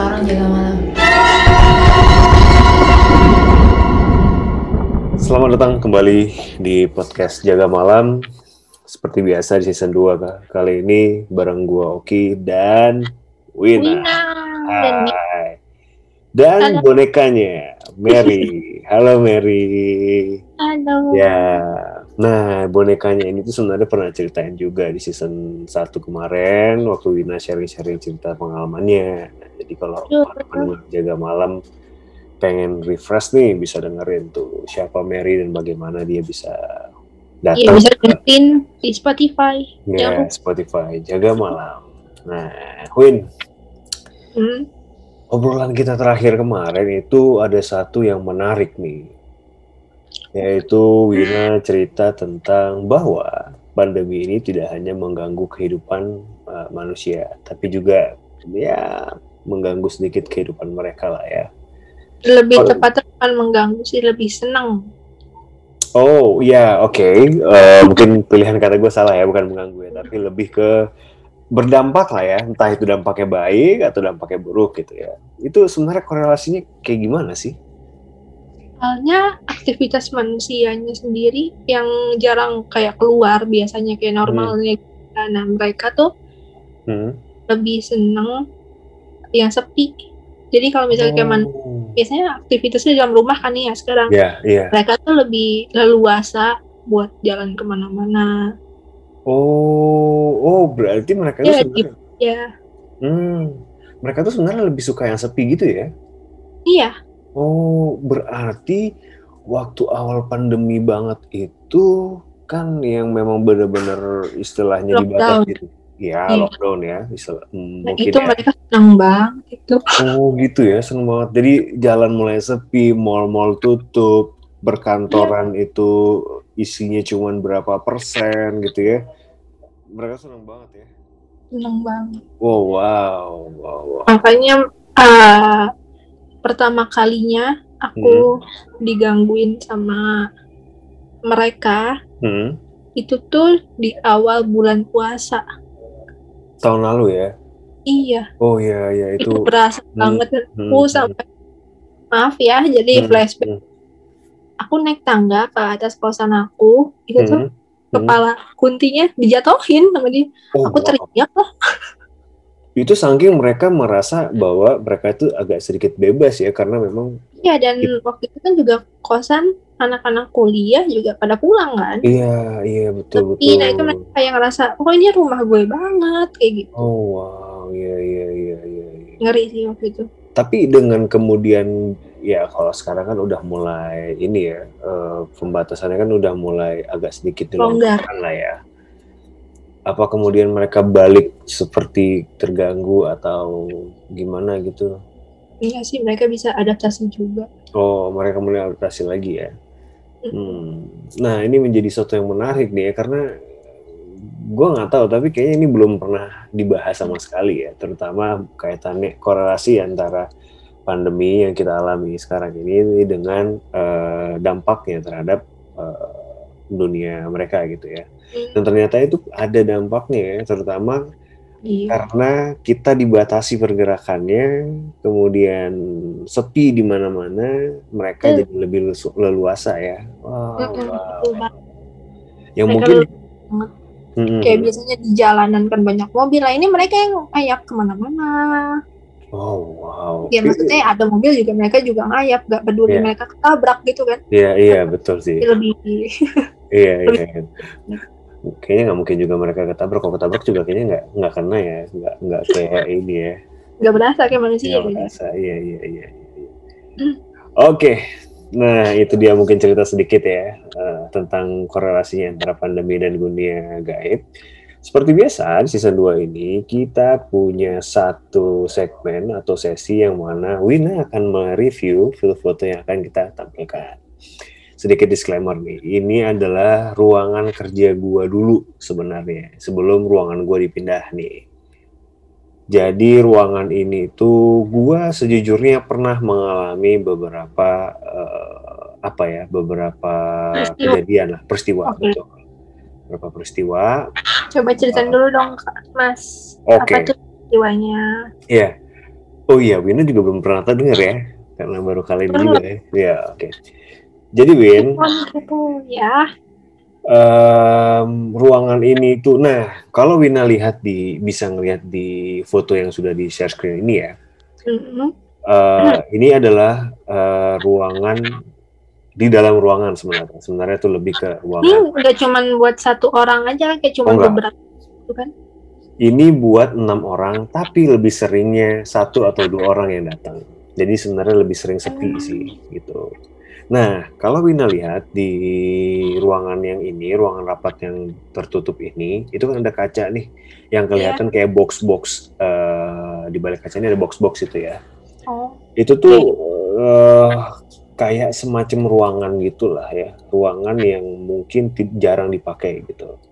orang jaga malam. Selamat datang kembali di podcast Jaga Malam. Seperti biasa di season 2 Kak. Kali ini bareng gua Oki dan Wina. Wina Hai. Dan Halo. bonekanya Mary. Halo Mary. Halo. Ya. Nah, bonekanya ini tuh sebenarnya pernah ceritain juga di season 1 kemarin waktu Wina sharing-sharing cerita pengalamannya. Jadi kalau teman-teman jaga malam pengen refresh nih bisa dengerin tuh siapa Mary dan bagaimana dia bisa Iya datang bisa ke dengerin di Spotify. ya, Jangan Spotify jaga malam. Nah, Win, Hmm. obrolan kita terakhir kemarin itu ada satu yang menarik nih. Yaitu Wina cerita tentang bahwa pandemi ini tidak hanya mengganggu kehidupan uh, manusia, tapi juga ya mengganggu sedikit kehidupan mereka lah ya. Lebih tepatnya bukan mengganggu sih, lebih senang. Oh ya oke, Eh, mungkin pilihan kata gue salah ya, bukan mengganggu ya, tapi lebih ke berdampak lah ya, entah itu dampaknya baik atau dampaknya buruk gitu ya. Itu sebenarnya korelasinya kayak gimana sih? Soalnya aktivitas manusianya sendiri yang jarang kayak keluar biasanya kayak normalnya. Nah mereka tuh Hmm. lebih seneng yang sepi. Jadi kalau misalnya kayak man- Oh. biasanya aktivitasnya di dalam rumah kan ya sekarang. Ya, iya. Mereka tuh lebih leluasa buat jalan ke mana-mana. Oh, oh berarti mereka tuh Ya, sebenarnya, Ya, hmm, mereka tuh sebenarnya lebih suka yang sepi gitu ya? iya. Oh, berarti waktu awal pandemi banget itu kan yang memang benar-benar istilahnya Lockdown. dibatasi. Ya, Iya. lockdown ya, istilah hmm, Nah, mungkin itu ya. mereka senang banget itu. Oh, gitu ya, seneng banget. Jadi jalan mulai sepi, mall-mall tutup, berkantoran Iya. itu isinya cuman berapa persen gitu ya. Mereka seneng banget ya. Senang banget. Wow, wow, wow, wow. Makanya eh, pertama kalinya aku digangguin sama mereka Hmm, itu tuh di awal bulan puasa. Tahun lalu ya. Iya, Oh iya, iya itu, itu. berasa hmm, banget hmm, aku hmm. sampai maaf ya, jadi Hmm, flashback. hmm, Aku naik tangga ke atas kosan aku, itu tuh hmm, hmm. kepala kuntinya dijatuhin sama dia. Oh, Aku wow. teriak lah. Itu saking mereka merasa bahwa mereka itu agak sedikit bebas ya karena memang Iya dan waktu itu kan juga kosan anak-anak kuliah juga pada pulang kan. iya, iya betul Sepi, betul. nah itu mereka kayak ngerasa, oh ini rumah gue banget kayak gitu. Oh wow, iya iya iya iya. iya. Ngeri sih waktu itu. Tapi dengan kemudian ya kalau sekarang kan udah mulai ini ya eh, pembatasannya kan udah mulai agak sedikit Longgar. dilonggarkan lah ya. Apa kemudian mereka balik seperti terganggu atau gimana gitu? Iya sih mereka bisa adaptasi juga. Oh mereka mulai adaptasi lagi ya. Hmm. Nah ini menjadi sesuatu yang menarik nih ya karena gue nggak tahu tapi kayaknya ini belum pernah dibahas sama sekali ya terutama kaitannya korelasi antara pandemi yang kita alami sekarang ini dengan eh, dampaknya terhadap eh, dunia mereka gitu ya dan ternyata itu ada dampaknya ya terutama Iya. karena kita dibatasi pergerakannya kemudian sepi di mana-mana mereka Hmm. jadi lebih leluasa ya wow, Mm-mm, wow. banget. yang Mereka mungkin. Mm-mm. Kayak biasanya di jalanan kan banyak mobil. Nah ini mereka yang ngayap ke mana-mana. oh wow Ya maksudnya ada mobil juga mereka juga ngayap. Gak peduli Iya. mereka ketabrak gitu kan. iya iya betul sih Lebih iya iya lebih- kayaknya nggak mungkin juga mereka ketabrak kalau ketabrak juga kayaknya nggak nggak kena ya nggak nggak kayak ini ya gak berasa kayak manusia. Nggak gitu. merasa iya iya iya, iya. Hmm. oke nah itu dia mungkin cerita sedikit ya eh, tentang korelasinya antara pandemi dan dunia gaib seperti biasa di season 2 ini kita punya satu segmen atau sesi yang mana Wina akan mereview foto-foto yang akan kita tampilkan sedikit disclaimer nih ini adalah ruangan kerja gua dulu sebenarnya sebelum ruangan gua dipindah nih jadi ruangan ini tuh gua sejujurnya pernah mengalami beberapa eh, apa ya beberapa Peristiwa. kejadian lah peristiwa Oke. betul beberapa peristiwa Coba ceritain dulu dong Mas. Oke. Apa peristiwanya? Iya. Oh iya, Wina juga belum pernah dengar ya, karena baru kali ini juga ya. Ya, oke. Jadi Win, ya. um, ruangan ini tuh, nah kalau Wina lihat di, bisa ngelihat di foto yang sudah di share screen ini ya, Mhm. uh, ini adalah uh, ruangan di dalam ruangan sebenarnya. Sebenarnya itu lebih ke Ini ruangan. nggak cuman buat satu orang aja, kayak Oh, cuma nggak. beberapa, gitu kan? Ini buat enam orang, tapi lebih seringnya satu atau dua orang yang datang. Jadi sebenarnya lebih sering sepi sih, gitu. Nah, kalau Wina lihat di ruangan yang ini, ruangan rapat yang tertutup ini, itu kan ada kaca nih, yang kelihatan kayak box-box eh, di balik kaca ini ada box-box itu ya. Oh, Itu tuh eh, kayak semacam ruangan gitulah ya, ruangan yang mungkin jarang dipakai gitu.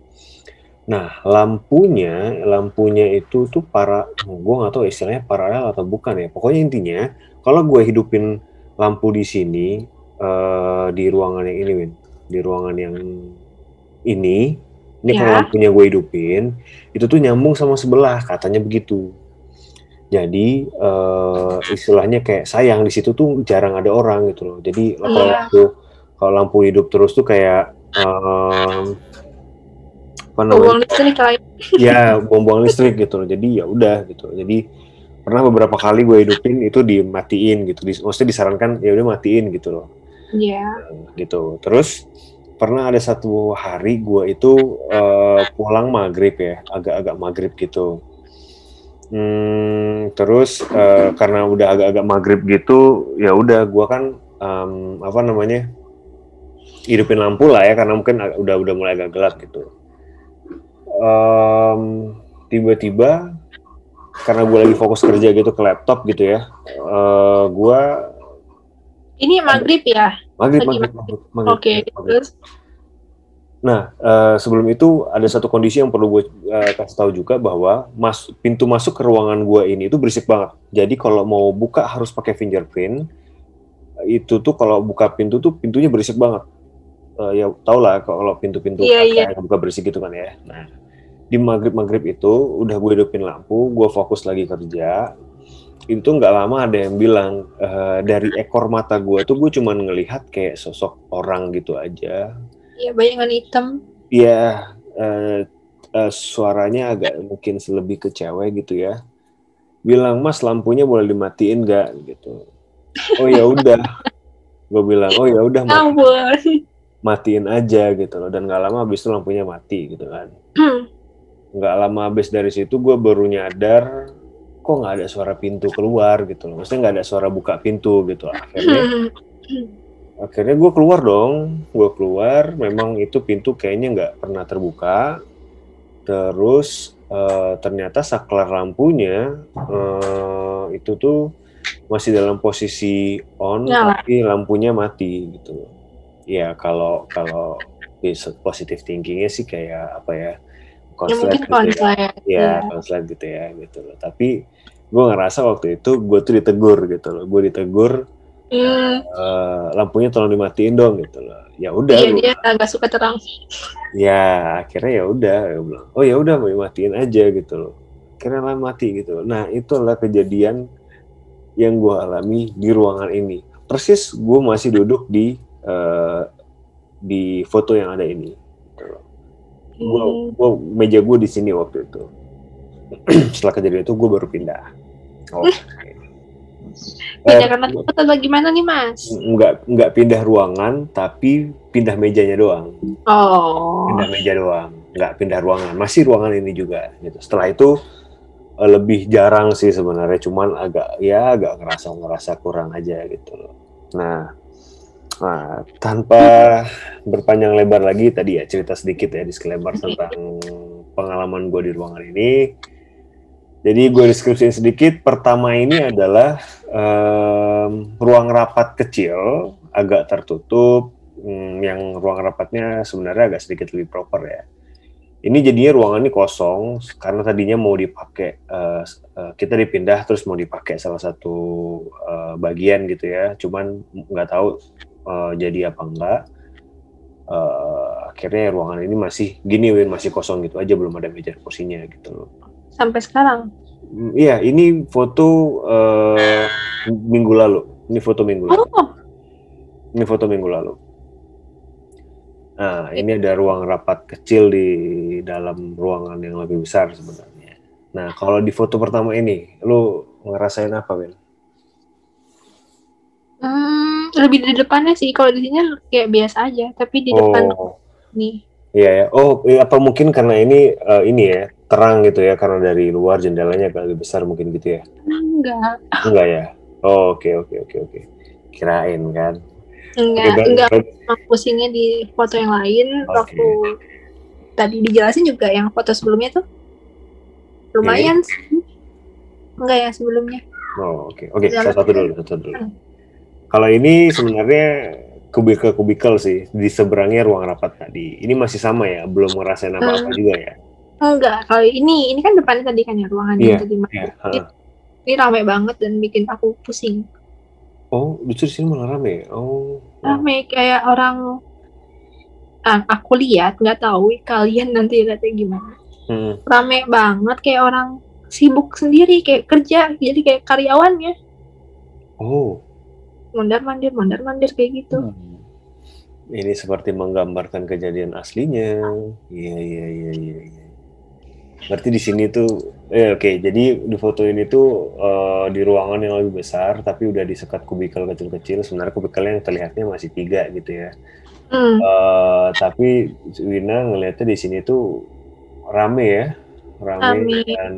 Nah, lampunya, lampunya itu tuh para, gue nggak tahu istilahnya paralel atau bukan ya. Pokoknya intinya, kalau gue hidupin lampu di sini eh, di ruangan yang ini, Win, di ruangan yang ini, ini kalau Ya. lampunya gue hidupin, itu tuh nyambung sama sebelah, katanya begitu. Jadi eh, istilahnya kayak sayang di situ tuh jarang ada orang gitu loh. Jadi kalau Iya. lampu kalau lampu hidup terus tuh kayak em, apa namanya? buang listrik ya buang-buang listrik gitu loh. Jadi ya udah gitu. Jadi pernah beberapa kali gue hidupin itu dimatiin gitu. Di, maksudnya disarankan ya udah matiin gitu loh. Iya. Gitu. Terus pernah ada satu hari gue itu eh, pulang maghrib ya, agak-agak maghrib gitu. Hmm, terus eh, karena udah agak-agak maghrib gitu, ya udah gue kan em, apa namanya hidupin lampu lah ya karena mungkin udah udah mulai agak gelap gitu. Em, tiba-tiba karena gue lagi fokus kerja gitu ke laptop gitu ya, eh gue Ini maghrib ya? maghrib maghrib maghrib, maghrib, Oke, maghrib. terus Nah, eh, sebelum itu ada satu kondisi yang perlu gue eh, kasih tahu juga bahwa mas, pintu masuk ke ruangan gue ini itu berisik banget. Jadi kalau mau buka harus pakai fingerprint. Itu tuh kalau buka pintu tuh pintunya berisik banget. Eh, ya tau lah kalau pintu-pintu Iya, kaca iya. yang buka berisik gitu kan ya. Nah, di maghrib-maghrib itu udah gue hidupin lampu, gue fokus lagi kerja. Itu nggak lama ada yang bilang eh, dari ekor mata gue tuh gue cuman ngelihat kayak sosok orang gitu aja ya bayangan hitam. Iya, eh, eh, suaranya agak mungkin lebih ke cewek gitu ya. Bilang, Mas lampunya boleh dimatiin nggak gitu. Oh ya udah, gue bilang, oh ya udah matiin aja gitu loh. Dan nggak lama habis itu lampunya mati gitu kan. Nggak lama habis dari situ gue baru nyadar, kok nggak ada suara pintu keluar gitu loh. Maksudnya nggak ada suara buka pintu gitu. Akhirnya akhirnya gue keluar dong gue keluar memang itu pintu kayaknya nggak pernah terbuka terus eh, ternyata saklar lampunya eh, itu tuh masih dalam posisi on Nyala. tapi lampunya mati gitu ya kalau kalau positive thinkingnya sih kayak apa ya konslet mungkin gitu ya konslet. ya konslet gitu ya gitu loh tapi gue ngerasa waktu itu gue tuh ditegur gitu loh gue ditegur Hmm, eh, lampunya tolong dimatiin dong gitu loh. Ya udah, iya dia agak suka terang. ya akhirnya ya udah, bilang, oh ya udah mau matiin aja gitu loh. Akhirnya lah mati gitu. Nah itu adalah kejadian yang gue alami di ruangan ini. Persis gue masih duduk di eh, di foto yang ada ini. Gua, Hmm. gua meja gue di sini waktu itu. Setelah kejadian itu gue baru pindah. Oh, Pindah Eh, karena takut atau gimana nih mas? nggak nggak pindah ruangan tapi pindah mejanya doang Oh. pindah meja doang nggak pindah ruangan masih ruangan ini juga gitu setelah itu eh, lebih jarang sih sebenarnya cuman agak ya agak ngerasa ngerasa kurang aja gitu loh nah nah, tanpa berpanjang lebar lagi tadi ya cerita sedikit ya disclaimer tentang pengalaman gue di ruangan ini jadi gue deskripsiin sedikit pertama ini adalah em, ruang rapat kecil agak tertutup hmm, yang ruang rapatnya sebenarnya agak sedikit lebih proper ya. Ini jadinya ruangan ini kosong karena tadinya mau dipakai eh, eh, kita dipindah terus mau dipakai salah satu eh, bagian gitu ya. Cuman nggak tahu eh, jadi apa enggak. Eh, akhirnya ruangan ini masih gini Win masih kosong gitu aja belum ada meja kursinya gitu loh. Sampai sekarang. Mm, Iya, ini foto eh, minggu lalu. Ini foto minggu lalu. Oh, Ini foto minggu lalu. Nah, ini ada ruang rapat kecil di dalam ruangan yang lebih besar sebenarnya. Nah, kalau di foto pertama ini, lu ngerasain apa, Ben? hmm, lebih di depannya sih. Kalau di sini kayak biasa aja, tapi di depan Oh, nih. iya ya. Oh, iya, apa mungkin karena ini eh, ini ya terang gitu ya, karena dari luar jendelanya agak lebih besar mungkin gitu ya? Enggak, Enggak ya? Oh, oke oke oke oke. Kirain kan. enggak, enggak. pusingnya di foto yang lain. Oke. Waktu tadi dijelasin juga yang foto sebelumnya tuh lumayan sih. Enggak yang sebelumnya. Oh, oke. Oke, Jalan. satu dulu, satu dulu. Hmm. Kalau ini sebenarnya kubikel-kubikel sih di seberangnya ruang rapat tadi. Ini masih sama ya, belum ngerasain apa-apa Hmm. juga ya. Enggak, kalau ini ini kan depannya tadi kan ya ruangan yang tadi Iya. ha. ini rame banget dan bikin aku pusing. Oh, justru di sini malah rame. ya? Oh. Rame kayak orang ah, aku lihat nggak tahu kalian nanti lihatnya gimana. Hmm. Rame banget kayak orang sibuk sendiri kayak kerja jadi kayak karyawannya Oh. Mondar mandir mondar mandir kayak gitu. Hmm. Ini seperti menggambarkan kejadian aslinya. Iya, iya, iya, iya. iya. Berarti di sini tuh, eh, oke. Jadi di foto ini tuh eh, di ruangan yang lebih besar, tapi udah disekat kubikel kecil-kecil. Sebenarnya kubikelnya yang terlihatnya masih tiga gitu ya. Hmm, Eh, tapi Wina ngelihatnya di sini tuh rame ya, rame, Rame. dan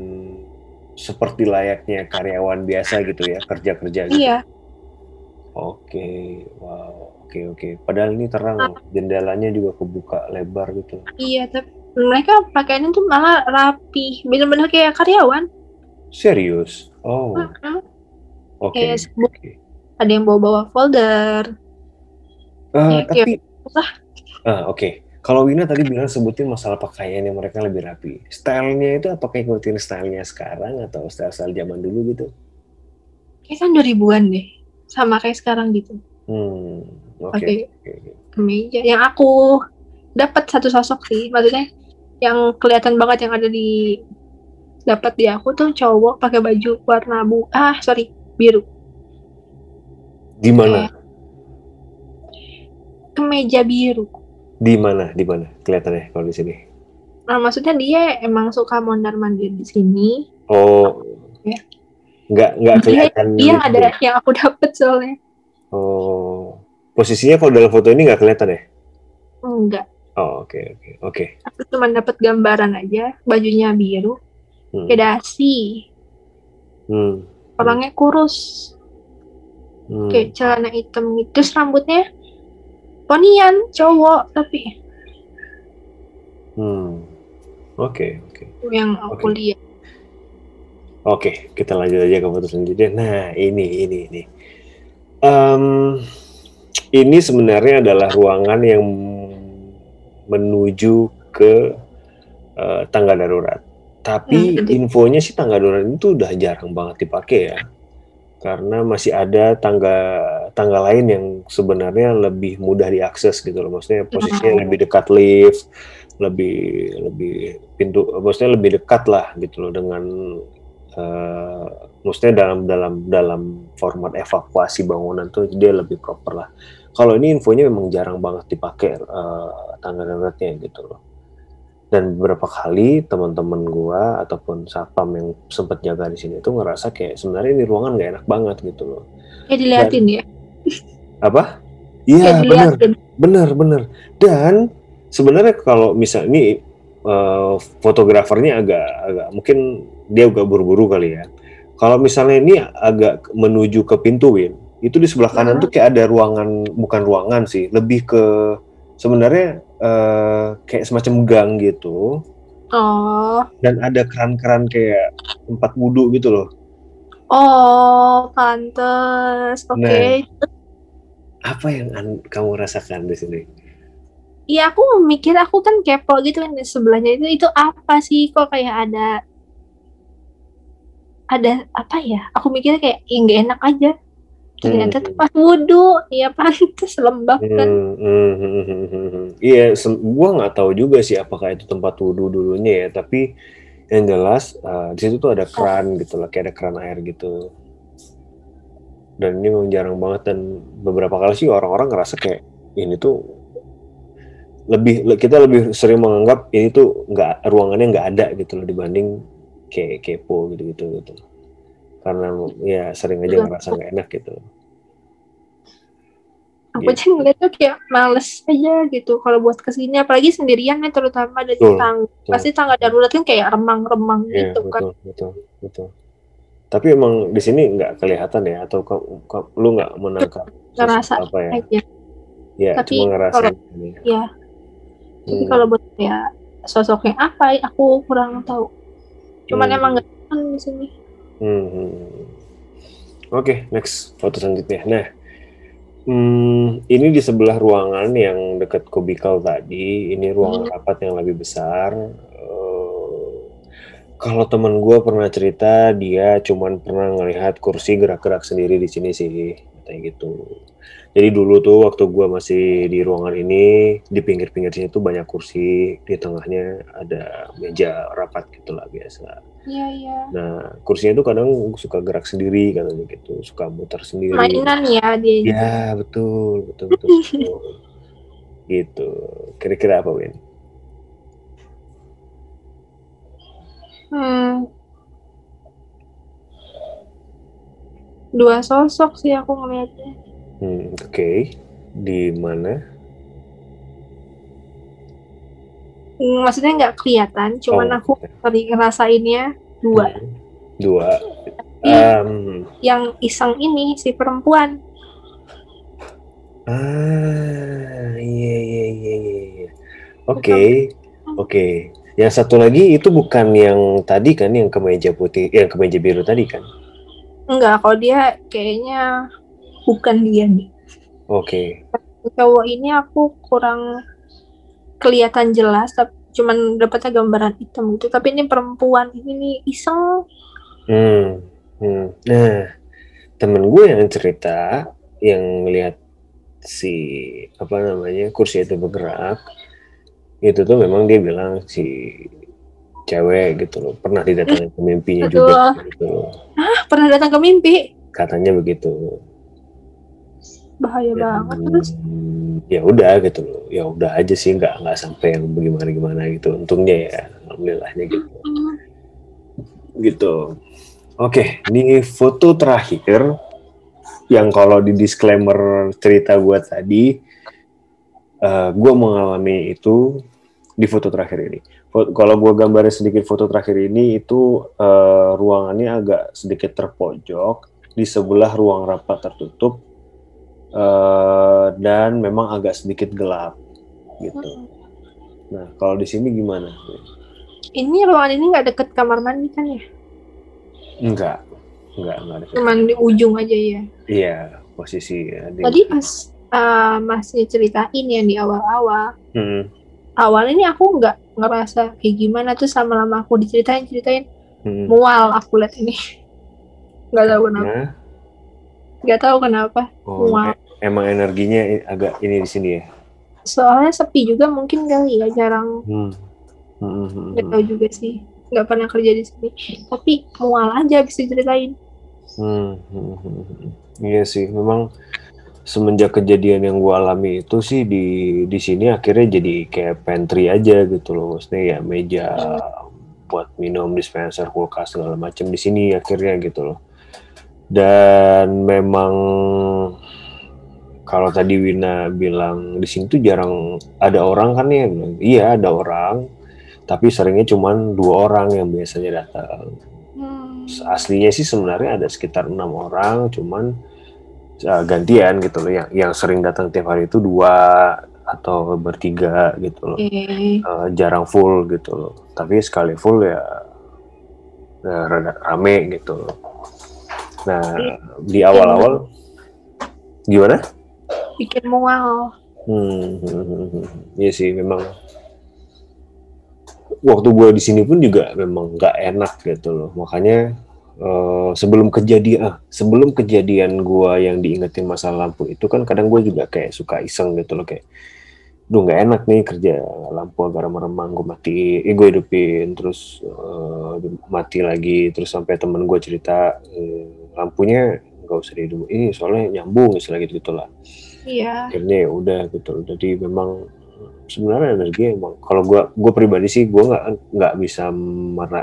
seperti layaknya karyawan biasa gitu ya, kerja-kerja gitu. iya, Oke, wow, oke oke. Padahal ini terang, loh. jendelanya juga kebuka lebar gitu. iya tapi mereka pakaiannya tuh malah rapi, bener-bener kayak karyawan. Serius? Oh, Mm-mm. oke. Sibuk. oke. Ada yang bawa-bawa folder. Eh, Iya, tapi, ah oke. Kalau Wina tadi bilang sebutin masalah pakaian yang mereka lebih rapi. Stylenya itu apakah ikutin stylenya sekarang atau style-style zaman dulu gitu? Kayak kan 2000-an deh. Sama kayak sekarang gitu. Hmm, oke. Oke. kemeja. Yang aku dapat satu sosok sih. Maksudnya yang kelihatan banget yang ada di dapat di aku tuh cowok pakai baju warna bu ah sorry biru Di mana? kemeja biru Di mana? Di mana? Kelihatannya kalau di sini. nah maksudnya dia emang suka mondar mandir di sini Oh, Ya. Nggak nggak kelihatan. iya gitu ada ya? yang aku dapet soalnya Oh, posisinya kalau dalam foto ini nggak kelihatan ya? enggak Oh, oke oke oke. aku cuma dapet gambaran aja bajunya biru Hmm. kayak dasi Hmm. orangnya kurus Hmm. kayak celana hitam gitu terus rambutnya ponian cowok tapi Hmm. Oke oke. yang aku Oke. lihat Oke, kita lanjut aja ke foto selanjutnya. Nah, ini, ini, ini. Em, ini sebenarnya adalah ruangan yang menuju ke eh, tangga darurat. Tapi Hmm, infonya sih tangga darurat itu udah jarang banget dipakai ya. Karena masih ada tangga tangga lain yang sebenarnya lebih mudah diakses gitu loh. Maksudnya posisinya Oh. lebih dekat lift, lebih lebih pintu, maksudnya lebih dekat lah gitu loh dengan eh, maksudnya dalam dalam dalam format evakuasi bangunan tuh dia lebih proper lah. Kalau ini infonya memang jarang banget dipakai eh, tangga daruratnya gitu loh. Dan beberapa kali teman-teman gua ataupun satpam yang sempat jaga di sini tuh ngerasa kayak sebenarnya ini ruangan nggak enak banget gitu loh. kayak diliatin ya Apa? Iya benar, diliatin benar, benar. Dan sebenarnya kalau misal ini eh, fotografernya agak agak mungkin dia agak buru-buru kali ya. Kalau misalnya ini agak menuju ke pintu Win, itu di sebelah kanan tuh kayak ada ruangan bukan ruangan sih, lebih ke sebenarnya eh, kayak semacam gang gitu oh dan ada keran-keran kayak tempat wudhu gitu loh. oh pantes oke Nah. Apa yang an- kamu rasakan di sini? Iya aku mikir aku kan kepo gitu kan di sebelahnya itu itu apa sih kok kayak ada ada apa ya? Aku mikirnya kayak ya enak aja. Ternyata Hmm. tempat wudhu, ya pantas lembab kan. Hmm, hmm, hmm, hmm, hmm, hmm. Iya, nggak tahu juga sih apakah itu tempat wudhu dulunya ya, tapi yang jelas uh, di situ tuh ada keran gitu lah kayak ada keran air gitu dan ini memang jarang banget dan beberapa kali sih orang-orang ngerasa kayak ini tuh lebih kita lebih sering menganggap ini tuh nggak ruangannya nggak ada gitu loh dibanding kayak kepo gitu gitu. Gitu karena ya sering aja ngerasa nggak enak gitu. Aku gitu. aja ngeliat tuh kayak males aja gitu kalau buat ke sini apalagi sendirian nih terutama dari tangga pasti tangga darurat kan kayak remang-remang ya, gitu betul, kan. betul betul tapi emang di sini nggak kelihatan ya atau ke, ke, lu nggak menangkap ngerasa apa ya? aja. ya tapi cuma ngerasa kalau, ya, ya. Hmm. kalau buat ya sosoknya apa aku kurang tahu cuman hmm. emang nggak di sini hmm. hmm, hmm. oke okay, next foto selanjutnya nah Hmm, ini di sebelah ruangan yang dekat kubikal tadi. Ini ruangan hmm. rapat yang lebih besar. Uh, kalau teman gue pernah cerita, dia cuman pernah ngelihat kursi gerak-gerak sendiri di sini sih, kayak gitu. Jadi dulu tuh waktu gue masih di ruangan ini, di pinggir-pinggir sini tuh banyak kursi, di tengahnya ada meja rapat gitulah biasa. Iya, iya. Nah, kursinya tuh kadang suka gerak sendiri katanya gitu, suka muter sendiri. Mainan ya dia. Ya, betul, betul, betul. betul. gitu. Kira-kira apa, Win? Hmm. Dua sosok sih aku ngeliatnya. Hmm, Oke, okay. di mana? Hmm, maksudnya nggak kelihatan, cuman oh. aku tadi ngerasainnya dua. Hmm, dua. um, yang iseng ini si perempuan. Ah, iya iya iya iya. Oke, oke. Yang satu lagi itu bukan yang tadi kan, yang kemeja putih, yang kemeja biru tadi kan? Enggak, kalau dia kayaknya bukan dia nih. Oke. Okay. Cowok ini aku kurang kelihatan jelas, tapi cuman dapatnya gambaran hitam gitu. Tapi ini perempuan ini nih iseng. Hmm. hmm. Nah, temen gue yang cerita yang lihat si apa namanya kursi itu bergerak itu tuh memang dia bilang si cewek gitu loh pernah didatangi ke mimpinya Aduh. juga gitu loh. Ah, pernah datang ke mimpi? Katanya begitu bahaya ya, banget terus? ya udah gitu loh. Ya udah aja sih nggak nggak sampai yang bagaimana gimana gitu. Untungnya ya alhamdulillahnya gitu. Hmm. gitu. Oke ini foto terakhir yang kalau di disclaimer cerita gue tadi uh, eh, gue mengalami itu di foto terakhir ini. Kalau gue gambarin sedikit foto terakhir ini itu uh, ruangannya agak sedikit terpojok. Di sebelah ruang rapat tertutup uh, dan memang agak sedikit gelap gitu. Hmm. Nah kalau di sini gimana? Ini ruangan ini nggak deket kamar mandi kan ya? Enggak, enggak enggak deket. Cuman di ujung aja ya? Iya posisi. Ya, Tadi pas uh, masih ceritain ya di awal-awal. Hmm. Awal ini aku nggak ngerasa kayak gimana tuh sama lama aku diceritain ceritain hmm. mual aku lihat ini. Nggak tahu kenapa. Nah Gak tahu kenapa. Oh, wow. emang energinya agak ini di sini ya. Soalnya sepi juga mungkin kali ya jarang. Hmm. Hmm, hmm, hmm. Gak tahu juga sih. Gak pernah kerja di sini. Tapi mual aja bisa ceritain. Hmm, hmm, hmm, hmm. Iya sih, memang semenjak kejadian yang gue alami itu sih di di sini akhirnya jadi kayak pantry aja gitu loh maksudnya ya meja hmm. buat minum dispenser kulkas segala macam di sini akhirnya gitu loh dan memang kalau tadi Wina bilang di sini tuh jarang ada orang kan ya? Iya ada orang. Tapi seringnya cuma dua orang yang biasanya datang. Hmm. aslinya sih sebenarnya ada sekitar enam orang cuman uh, gantian gitu loh. Yang yang sering datang tiap hari itu dua atau bertiga gitu loh. Okay. uh, jarang full gitu loh. Tapi sekali full ya, ya rada rame gitu loh Nah, di awal-awal gimana? Bikin mual. Hmm, hmm, iya sih memang. Waktu gue di sini pun juga memang nggak enak gitu loh. Makanya uh, sebelum kejadian, ah, sebelum kejadian gue yang diingetin masalah lampu itu kan kadang gue juga kayak suka iseng gitu loh kayak duh nggak enak nih kerja lampu agak remang-remang gue mati eh, gue hidupin terus uh, mati lagi terus sampai temen gue cerita uh, lampunya nggak usah dihidup ini soalnya nyambung istilah gitu gitulah iya akhirnya ya udah gitu jadi memang sebenarnya energi emang kalau gue gue pribadi sih gue nggak nggak bisa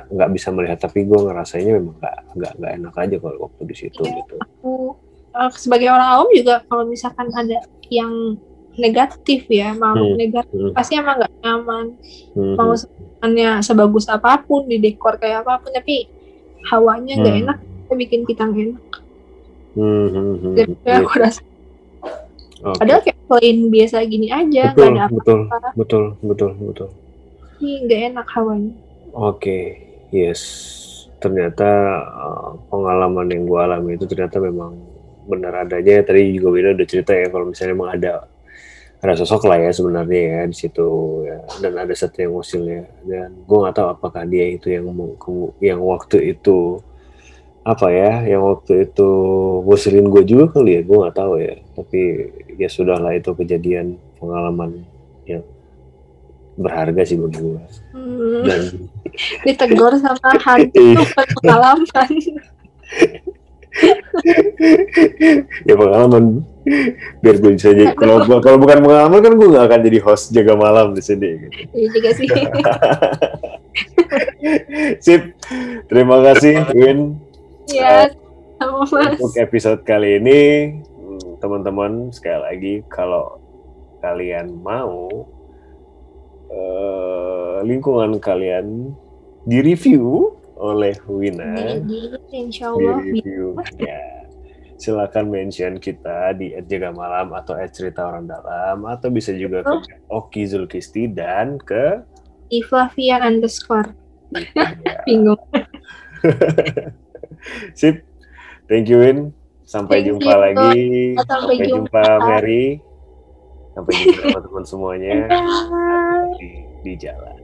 nggak bisa melihat tapi gue ngerasanya memang nggak nggak nggak enak aja kalau waktu di situ iya, gitu aku sebagai orang awam juga kalau misalkan ada yang negatif ya makhluk hmm. negatif hmm. pasti emang nggak nyaman hmm. mau sebenarnya sebagus apa pun di dekor kayak apa pun tapi hawanya nggak hmm. enak bikin kita nggak enak hmm. hmm, hmm. jadi hmm. aku rasa okay. padahal kayak plain biasa gini aja nggak ada apa-apa betul betul betul betul ini nggak enak hawanya oke okay. yes ternyata uh, pengalaman yang gue alami itu ternyata memang benar adanya tadi juga Wina udah cerita ya kalau misalnya emang ada ada sosok lah ya sebenarnya ya di situ ya dan ada satu yang musilnya dan gue nggak tahu apakah dia itu yang yang waktu itu apa ya yang waktu itu ngusilin gue juga kali ya gue nggak tahu ya. Tapi ya sudahlah itu kejadian pengalaman yang berharga sih bagi gue hmm. dan ditegur sama hantu iya. pengalaman ya pengalaman. Biar gue bisa jadi kalau kalau bukan pengalaman kan gue gak akan jadi host jaga malam di sini gitu. iya juga sih. Sip. Terima kasih Win ya uh, untuk episode kali ini teman-teman sekali lagi kalau kalian mau uh, lingkungan kalian di review oleh Wina di, di, di review ya silakan mention kita di @jaga malam atau @cerita orang dalam atau bisa juga oh. ke Oki Zulkisti dan ke Iflavian underscore. Bingung. Sip. Thank you Win. Sampai Thank jumpa you. lagi. Sampai, Sampai jumpa. jumpa Mary. Sampai jumpa teman-teman semuanya di, di jalan.